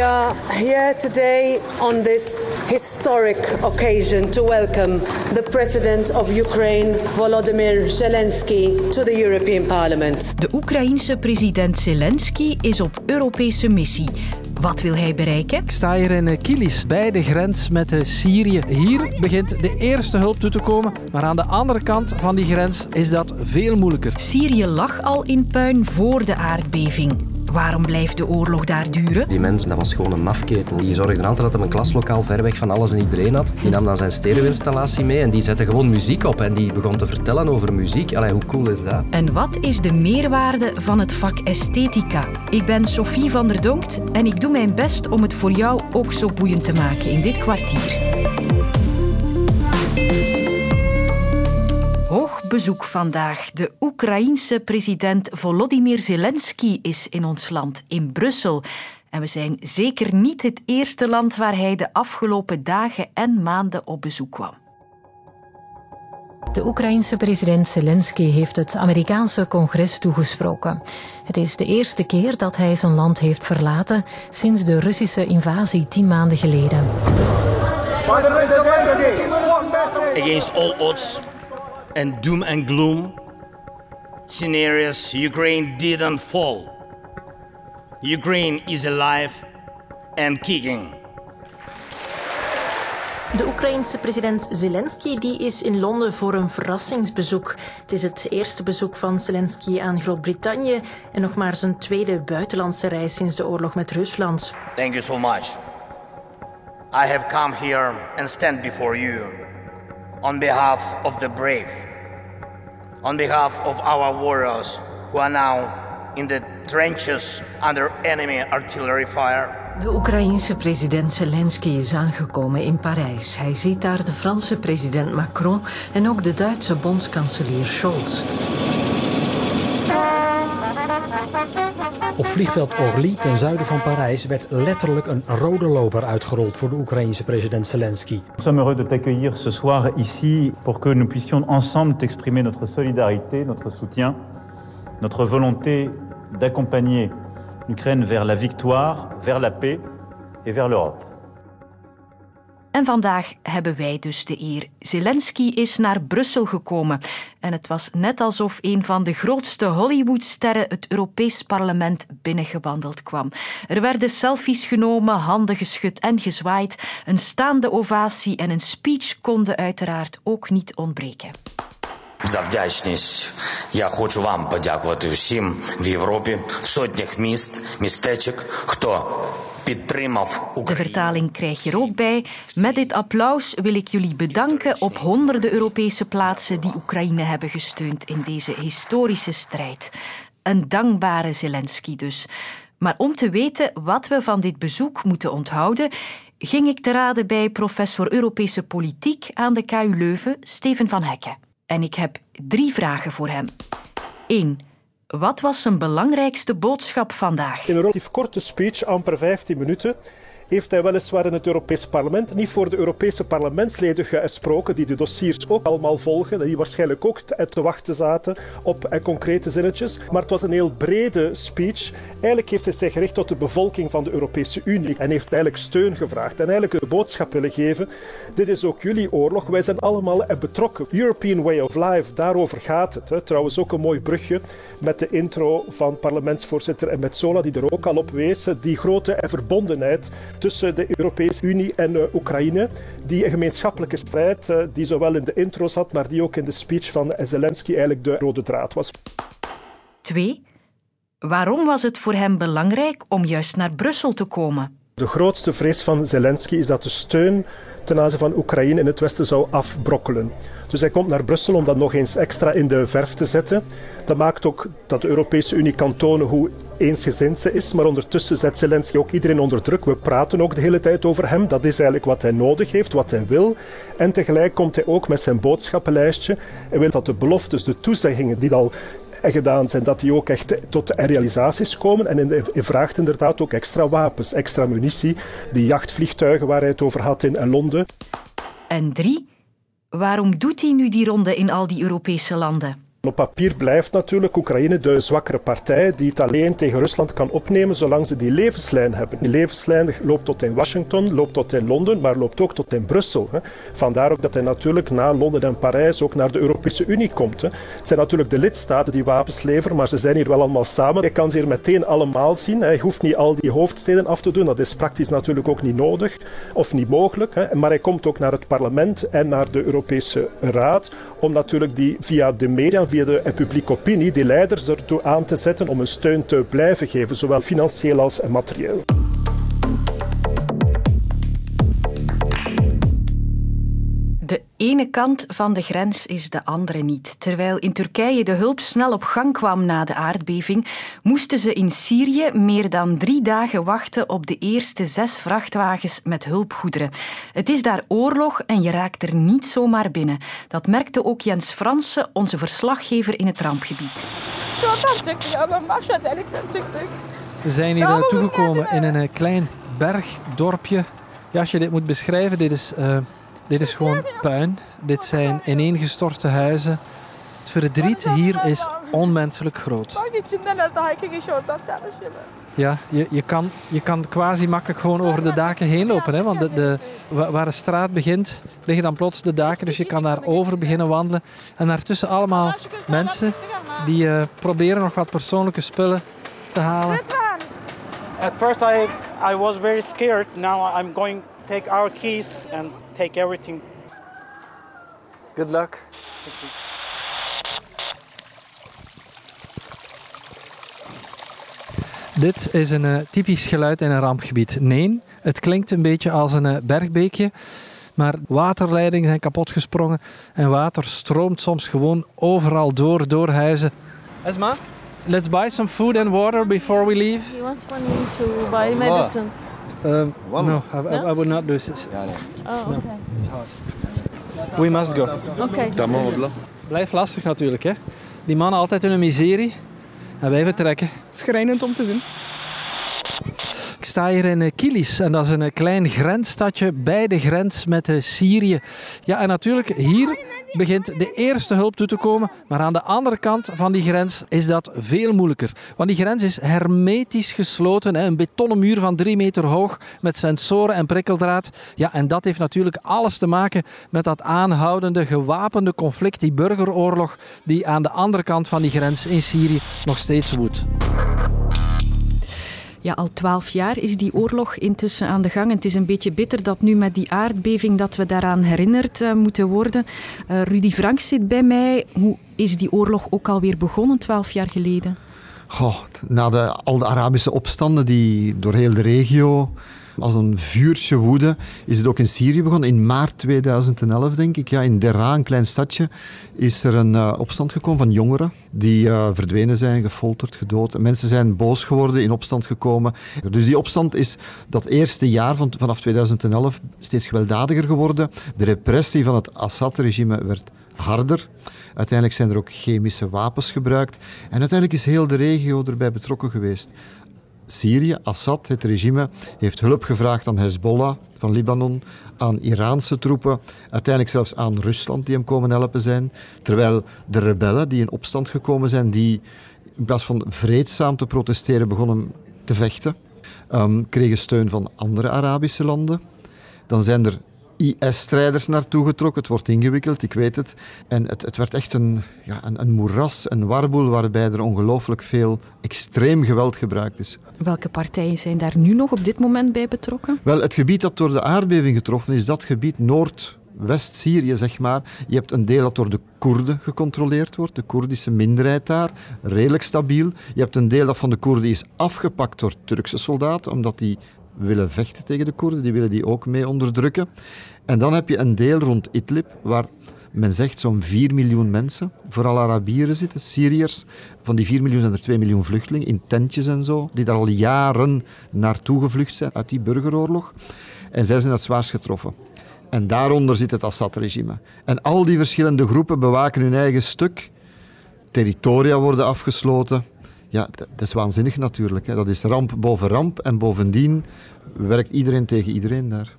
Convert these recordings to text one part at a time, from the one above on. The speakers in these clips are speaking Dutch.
We are here today on this historic occasion to welcome the President of Ukraine, Volodymyr Zelensky, to the European Parliament. De Oekraïense president Zelensky is op Europese missie. Wat wil hij bereiken? Ik sta hier in Kilis, bij de grens met Syrië. Hier begint de eerste hulp toe te komen, maar aan de andere kant van die grens is dat veel moeilijker. Syrië lag al in puin voor de aardbeving. Waarom blijft de oorlog daar duren? Die mensen, dat was gewoon een mafketel. Die zorgde altijd dat hij een klaslokaal ver weg van alles en iedereen had. Die nam dan zijn stereo-installatie mee en die zette gewoon muziek op. En die begon te vertellen over muziek. Allee, hoe cool is dat? En wat is de meerwaarde van het vak esthetica? Ik ben Sophie van der Donkt en ik doe mijn best om het voor jou ook zo boeiend te maken in dit kwartier. Bezoek vandaag. De Oekraïense president Volodymyr Zelensky is in ons land, in Brussel. En we zijn zeker niet het eerste land waar hij de afgelopen dagen en maanden op bezoek kwam. De Oekraïense president Zelensky heeft het Amerikaanse congres toegesproken. Het is de eerste keer dat hij zijn land heeft verlaten sinds de Russische invasie tien maanden geleden. Against all odds, and doom and gloom scenarios, Ukraine didn't fall. Ukraine is alive and kicking. De Oekraïense president Zelensky die is in Londen voor een verrassingsbezoek. Het is het eerste bezoek van Zelensky aan Groot-Brittannië en nog maar zijn tweede buitenlandse reis sinds de oorlog met Rusland. Thank you so much. I have come here and stand before you on behalf of the brave, on behalf of our warriors who are now in the trenches under enemy artillery fire. De Oekraïense president Zelensky is aangekomen in Parijs. Hij ziet daar de Franse president Macron en ook de Duitse bondskanselier Scholz. Op vliegveld Orly ten zuiden van Parijs werd letterlijk een rode loper uitgerold voor de Zelensky. Nous sommes heureux de t'accueillir ce soir ici pour que nous puissions ensemble t'exprimer notre solidarité, notre soutien, notre volonté d'accompagner l'Ukraine vers la victoire, vers la paix et vers l'Europe. En vandaag hebben wij dus de eer. Zelensky is naar Brussel gekomen. En het was net alsof een van de grootste Hollywoodsterren het Europees Parlement binnengewandeld kwam. Er werden selfies genomen, handen geschud en gezwaaid. Een staande ovatie en een speech konden uiteraard ook niet ontbreken. За вдячність я хочу вам подякувати всім в Європі, сотнях міст, містечок, хто de vertaling krijg je er ook bij. Met dit applaus wil ik jullie bedanken op honderden Europese plaatsen die Oekraïne hebben gesteund in deze historische strijd. Een dankbare Zelensky dus. Maar om te weten wat we van dit bezoek moeten onthouden, ging ik te raden bij professor Europese politiek aan de KU Leuven, Steven van Hekken. En ik heb drie vragen voor hem. 1. Wat was zijn belangrijkste boodschap vandaag? In een relatief korte speech, amper 15 minuten, heeft hij weliswaar in het Europese parlement niet voor de Europese parlementsleden gesproken, die de dossiers ook allemaal volgen, die waarschijnlijk ook te wachten zaten op eh, concrete zinnetjes. Maar het was een heel brede speech. Eigenlijk heeft hij zich gericht tot de bevolking van de Europese Unie en heeft eigenlijk steun gevraagd en eigenlijk een boodschap willen geven. Dit is ook jullie oorlog, wij zijn allemaal betrokken. European Way of Life, daarover gaat het. Trouwens ook een mooi brugje met de intro van parlementsvoorzitter Metzola, die er ook al op wees. Die grote verbondenheid tussen de Europese Unie en uh, Oekraïne. Die gemeenschappelijke strijd, uh, die zowel in de intro zat, maar die ook in de speech van Zelensky eigenlijk de rode draad was. Twee. Waarom was het voor hem belangrijk om juist naar Brussel te komen? De grootste vrees van Zelensky is dat de steun ten aanzien van Oekraïne in het Westen zou afbrokkelen. Dus hij komt naar Brussel om dat nog eens extra in de verf te zetten. Dat maakt ook dat de Europese Unie kan tonen hoe eensgezind ze is. Maar ondertussen zet Zelensky ook iedereen onder druk. We praten ook de hele tijd over hem. Dat is eigenlijk wat hij nodig heeft, wat hij wil. En tegelijk komt hij ook met zijn boodschappenlijstje. Hij wil dat de beloftes, de toezeggingen die al gedaan zijn, dat die ook echt tot realisaties komen. En hij vraagt inderdaad ook extra wapens, extra munitie, die jachtvliegtuigen waar hij het over had in Londen. En drie, waarom doet hij nu die ronde in al die Europese landen? Op papier blijft natuurlijk Oekraïne de zwakkere partij die het alleen tegen Rusland kan opnemen zolang ze die levenslijn hebben. Die levenslijn loopt tot in Washington, loopt tot in Londen, maar loopt ook tot in Brussel. Vandaar ook dat hij natuurlijk na Londen en Parijs ook naar de Europese Unie komt. Het zijn natuurlijk de lidstaten die wapens leveren, maar ze zijn hier wel allemaal samen. Je kan ze hier meteen allemaal zien. Hij hoeft niet al die hoofdsteden af te doen. Dat is praktisch natuurlijk ook niet nodig of niet mogelijk. Maar hij komt ook naar het parlement en naar de Europese Raad om natuurlijk die via de media via de publieke opinie die leiders ertoe aan te zetten om hun steun te blijven geven, zowel financieel als materieel. Ene kant van de grens is de andere niet. Terwijl in Turkije de hulp snel op gang kwam na de aardbeving, moesten ze in Syrië meer dan drie dagen wachten op de eerste zes vrachtwagens met hulpgoederen. Het is daar oorlog en je raakt er niet zomaar binnen. Dat merkte ook Jens Fransen, onze verslaggever in het rampgebied. We zijn hier uh, toegekomen in een uh, klein bergdorpje. Ja, als je dit moet beschrijven, dit is... Uh, dit is gewoon puin. Dit zijn ineengestorte huizen. Het verdriet hier is onmenselijk groot. Ja, je, je, kan, je kan quasi makkelijk gewoon over de daken heen lopen. Hè? Want de, de, waar de straat begint, liggen dan plots de daken. Dus je kan daar over beginnen wandelen. En daartussen allemaal mensen die uh, proberen nog wat persoonlijke spullen te halen. At first I, I was very scared. Now I'm going to take our keys and take everything. Good luck. Dit is een uh, typisch geluid in een rampgebied. Nee, het klinkt een beetje als een uh, bergbeekje, maar waterleidingen zijn kapotgesprongen en water stroomt soms gewoon overal door, door huizen. Esma, let's buy some food and water before we leave. He wants money to buy medicine. Um, no, I, I, I, would not do this. Oh, okay. It's hard. We must go. Oké. Okay. Blijft lastig natuurlijk, hè. Die mannen altijd in een miserie. En wij vertrekken. Schrijnend om te zien. Ik sta hier in Kilis en dat is een klein grensstadje bij de grens met Syrië. Ja, en natuurlijk hier begint de eerste hulp toe te komen. Maar aan de andere kant van die grens is dat veel moeilijker. Want die grens is hermetisch gesloten. Een betonnen muur van drie meter hoog met sensoren en prikkeldraad. Ja, en dat heeft natuurlijk alles te maken met dat aanhoudende gewapende conflict, die burgeroorlog die aan de andere kant van die grens in Syrië nog steeds woedt. Ja, al twaalf jaar is die oorlog intussen aan de gang. Het is een beetje bitter dat nu met die aardbeving dat we daaraan herinnerd uh, moeten worden. Uh, Rudy Frank zit bij mij. Hoe is die oorlog ook alweer begonnen, twaalf jaar geleden? Goh, na de, al de Arabische opstanden die door heel de regio als een vuurtje woede is het ook in Syrië begonnen. In maart 2011, denk ik, ja, in Dera, een klein stadje, is er een uh, opstand gekomen van jongeren die uh, verdwenen zijn, gefolterd, gedood. Mensen zijn boos geworden, in opstand gekomen. Dus die opstand is dat eerste jaar van, vanaf 2011 steeds gewelddadiger geworden. De repressie van het Assad-regime werd harder. Uiteindelijk zijn er ook chemische wapens gebruikt. En uiteindelijk is heel de regio erbij betrokken geweest. Syrië, Assad, het regime, heeft hulp gevraagd aan Hezbollah van Libanon, aan Iraanse troepen, uiteindelijk zelfs aan Rusland die hem komen helpen zijn. Terwijl de rebellen die in opstand gekomen zijn, die in plaats van vreedzaam te protesteren begonnen te vechten, um, kregen steun van andere Arabische landen. Dan zijn er IS-strijders naartoe getrokken. Het wordt ingewikkeld, ik weet het. En het, het werd echt een, ja, een, een moeras, een warboel, waarbij er ongelooflijk veel extreem geweld gebruikt is. Welke partijen zijn daar nu nog op dit moment bij betrokken? Wel, het gebied dat door de aardbeving getroffen is, dat gebied Noord. West-Syrië, zeg maar. Je hebt een deel dat door de Koerden gecontroleerd wordt, de Koerdische minderheid daar, redelijk stabiel. Je hebt een deel dat van de Koerden is afgepakt door Turkse soldaten, omdat die willen vechten tegen de Koerden, die willen die ook mee onderdrukken. En dan heb je een deel rond Idlib, waar men zegt zo'n 4 miljoen mensen, vooral Arabieren zitten, Syriërs. Van die 4 miljoen zijn er 2 miljoen vluchtelingen in tentjes en zo, die daar al jaren naartoe gevlucht zijn uit die burgeroorlog. En zij zijn het zwaarst getroffen. En daaronder zit het Assad-regime. En al die verschillende groepen bewaken hun eigen stuk. Territoria worden afgesloten. Ja, dat is waanzinnig natuurlijk. Hè. Dat is ramp boven ramp. En bovendien werkt iedereen tegen iedereen daar.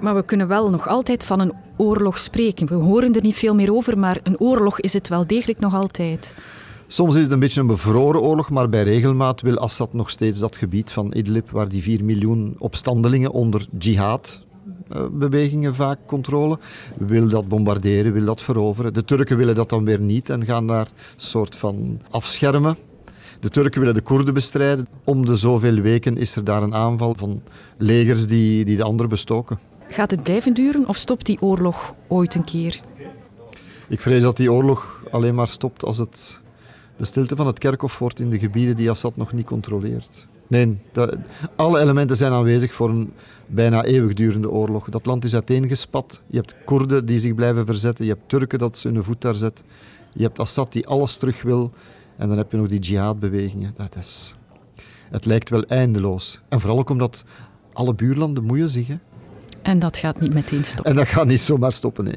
Maar we kunnen wel nog altijd van een oorlog spreken. We horen er niet veel meer over, maar een oorlog is het wel degelijk nog altijd. Soms is het een beetje een bevroren oorlog, maar bij regelmaat wil Assad nog steeds dat gebied van Idlib, waar die 4 miljoen opstandelingen onder jihad eh, bewegingen vaak controle. Wil dat bombarderen, wil dat veroveren. De Turken willen dat dan weer niet en gaan daar een soort van afschermen. De Turken willen de Koerden bestrijden. Om de zoveel weken is er daar een aanval van legers die, die de anderen bestoken. Gaat het blijven duren of stopt die oorlog ooit een keer? Ik vrees dat die oorlog alleen maar stopt als het de stilte van het kerkhof wordt in de gebieden die Assad nog niet controleert. Nee, dat, alle elementen zijn aanwezig voor een bijna eeuwigdurende oorlog. Dat land is uiteengespat. Je hebt Koerden die zich blijven verzetten. Je hebt Turken dat ze hun voet daar zetten. Je hebt Assad die alles terug wil. En dan heb je nog die jihadbewegingen. Dat is... Het lijkt wel eindeloos. En vooral ook omdat alle buurlanden moeien zich. Hè. En dat gaat niet meteen stoppen. En dat gaat niet zomaar stoppen, nee.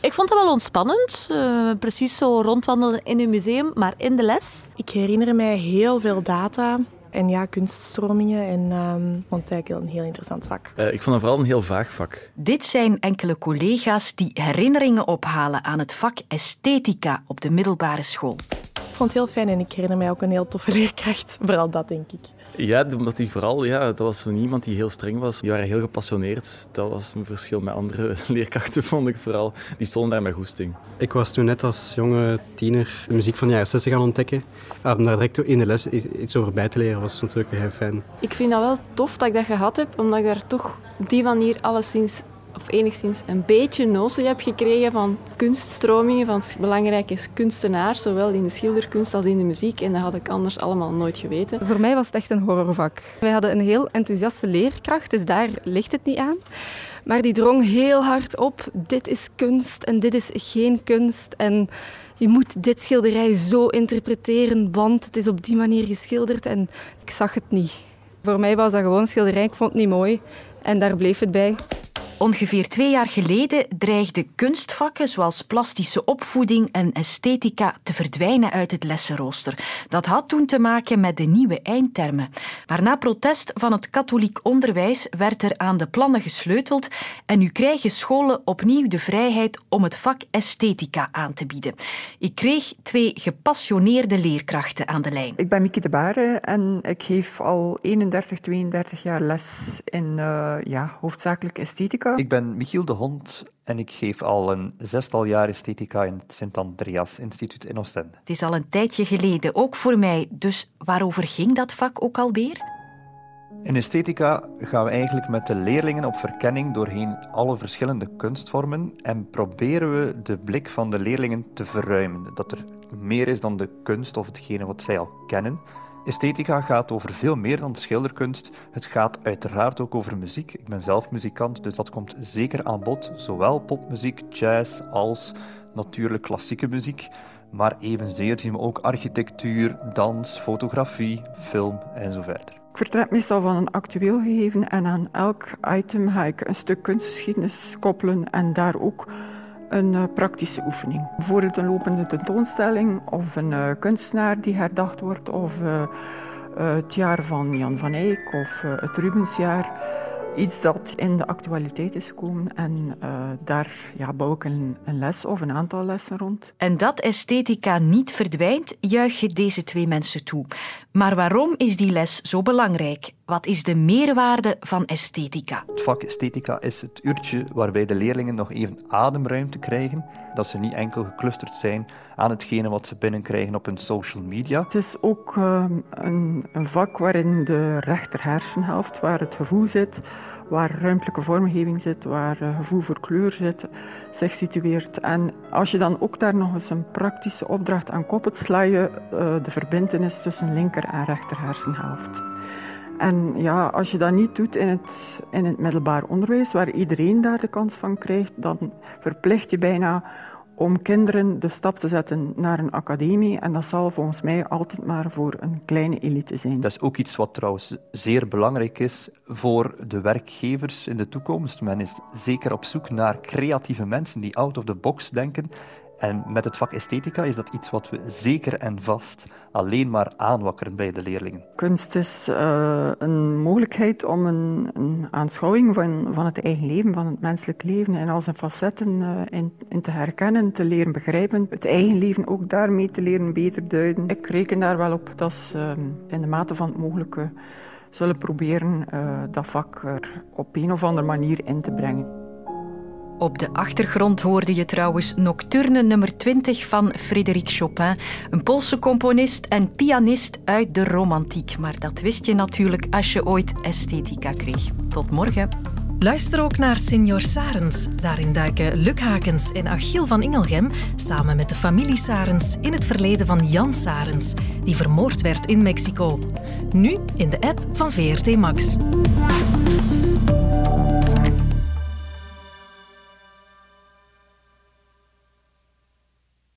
Ik vond het wel ontspannend. Uh, precies zo rondwandelen in een museum, maar in de les. Ik herinner mij heel veel data en ja, kunststromingen. En um, vond het eigenlijk een heel interessant vak. Uh, ik vond het vooral een heel vaag vak. Dit zijn enkele collega's die herinneringen ophalen aan het vak esthetica op de middelbare school. Ik vond het heel fijn en ik herinner mij ook een heel toffe leerkracht. Vooral dat, denk ik. Ja, omdat hij vooral, ja, dat was zo iemand die heel streng was. Die waren heel gepassioneerd. Dat was een verschil met andere leerkrachten, vond ik vooral. Die stonden daar met goesting. Ik was toen net als jonge tiener de muziek van de jaren 60 gaan ontdekken. Om daar direct in de les iets over bij te leren was natuurlijk heel fijn. Ik vind dat wel tof dat ik dat gehad heb, omdat ik daar toch op die manier alleszins of enigszins een beetje notie heb gekregen van kunststromingen, van belangrijke kunstenaars, zowel in de schilderkunst als in de muziek. En dat had ik anders allemaal nooit geweten. Voor mij was het echt een horrorvak. Wij hadden een heel enthousiaste leerkracht, dus daar ligt het niet aan. Maar die drong heel hard op, dit is kunst en dit is geen kunst. En je moet dit schilderij zo interpreteren, want het is op die manier geschilderd. En ik zag het niet. Voor mij was dat gewoon een schilderij, ik vond het niet mooi. En daar bleef het bij. Ongeveer twee jaar geleden dreigden kunstvakken zoals plastische opvoeding en esthetica te verdwijnen uit het lessenrooster. Dat had toen te maken met de nieuwe eindtermen. Maar na protest van het katholiek onderwijs werd er aan de plannen gesleuteld en nu krijgen scholen opnieuw de vrijheid om het vak esthetica aan te bieden. Ik kreeg twee gepassioneerde leerkrachten aan de lijn. Ik ben Mieke de Bare en ik geef al 31, 32 jaar les in uh, ja, hoofdzakelijk esthetica. Ik ben Michiel de Hond en ik geef al een zestal jaar esthetica in het Sint-Andreas Instituut in Oostende. Het is al een tijdje geleden, ook voor mij. Dus waarover ging dat vak ook alweer? In esthetica gaan we eigenlijk met de leerlingen op verkenning doorheen alle verschillende kunstvormen en proberen we de blik van de leerlingen te verruimen. Dat er meer is dan de kunst of hetgene wat zij al kennen. Esthetica gaat over veel meer dan schilderkunst. Het gaat uiteraard ook over muziek. Ik ben zelf muzikant, dus dat komt zeker aan bod. Zowel popmuziek, jazz als natuurlijk klassieke muziek. Maar evenzeer zien we ook architectuur, dans, fotografie, film en zo verder. Ik vertrek meestal van een actueel gegeven en aan elk item ga ik een stuk kunstgeschiedenis koppelen en daar ook een uh, praktische oefening. Bijvoorbeeld een lopende tentoonstelling of een uh, kunstenaar die herdacht wordt of uh, het jaar van Jan van Eyck of het Rubensjaar iets dat in de actualiteit is gekomen. En daar ja, bouw ik een, een, les of een aantal lessen rond. En dat esthetica niet verdwijnt, juich je deze twee mensen toe. Maar waarom is die les zo belangrijk? Wat is de meerwaarde van esthetica? Het vak esthetica is het uurtje waarbij de leerlingen nog even ademruimte krijgen. Dat ze niet enkel geclusterd zijn aan hetgene wat ze binnenkrijgen op hun social media. Het is ook uh, een, een, vak waarin de rechter hersenhelft, waar het gevoel zit, waar ruimtelijke vormgeving zit, waar uh, gevoel voor kleur zit, zich situeert. En als je dan ook daar nog eens een praktische opdracht aan koppelt, sla je uh, de verbindenis tussen linker en rechter hersenhelft. En ja, als je dat niet doet in het, in het middelbaar onderwijs, waar iedereen daar de kans van krijgt, dan verplicht je bijna om kinderen de stap te zetten naar een academie. En dat zal volgens mij altijd maar voor een kleine elite zijn. Dat is ook iets wat trouwens zeer belangrijk is voor de werkgevers in de toekomst. Men is zeker op zoek naar creatieve mensen die out of the box denken En met het vak esthetica is dat iets wat we zeker en vast alleen maar aanwakkeren bij de leerlingen. Kunst is uh, een mogelijkheid om een, een, aanschouwing van, van het eigen leven, van het menselijk leven en al zijn facetten uh, in, in, te herkennen, te leren begrijpen. Het eigen leven ook daarmee te leren beter duiden. Ik reken daar wel op dat ze uh, in de mate van het mogelijke zullen proberen dat vak er op een of andere manier in te brengen. Op de achtergrond hoorde je trouwens Nocturne nummer 20 van Frédéric Chopin, een Poolse componist en pianist uit de romantiek. Maar dat wist je natuurlijk als je ooit esthetica kreeg. Tot morgen. Luister ook naar Senior Sarens. Daarin duiken Luc Hakens en Achiel van Ingelgem samen met de familie Sarens in het verleden van Jan Sarens, die vermoord werd in Mexico. Nu in de app van VRT Max.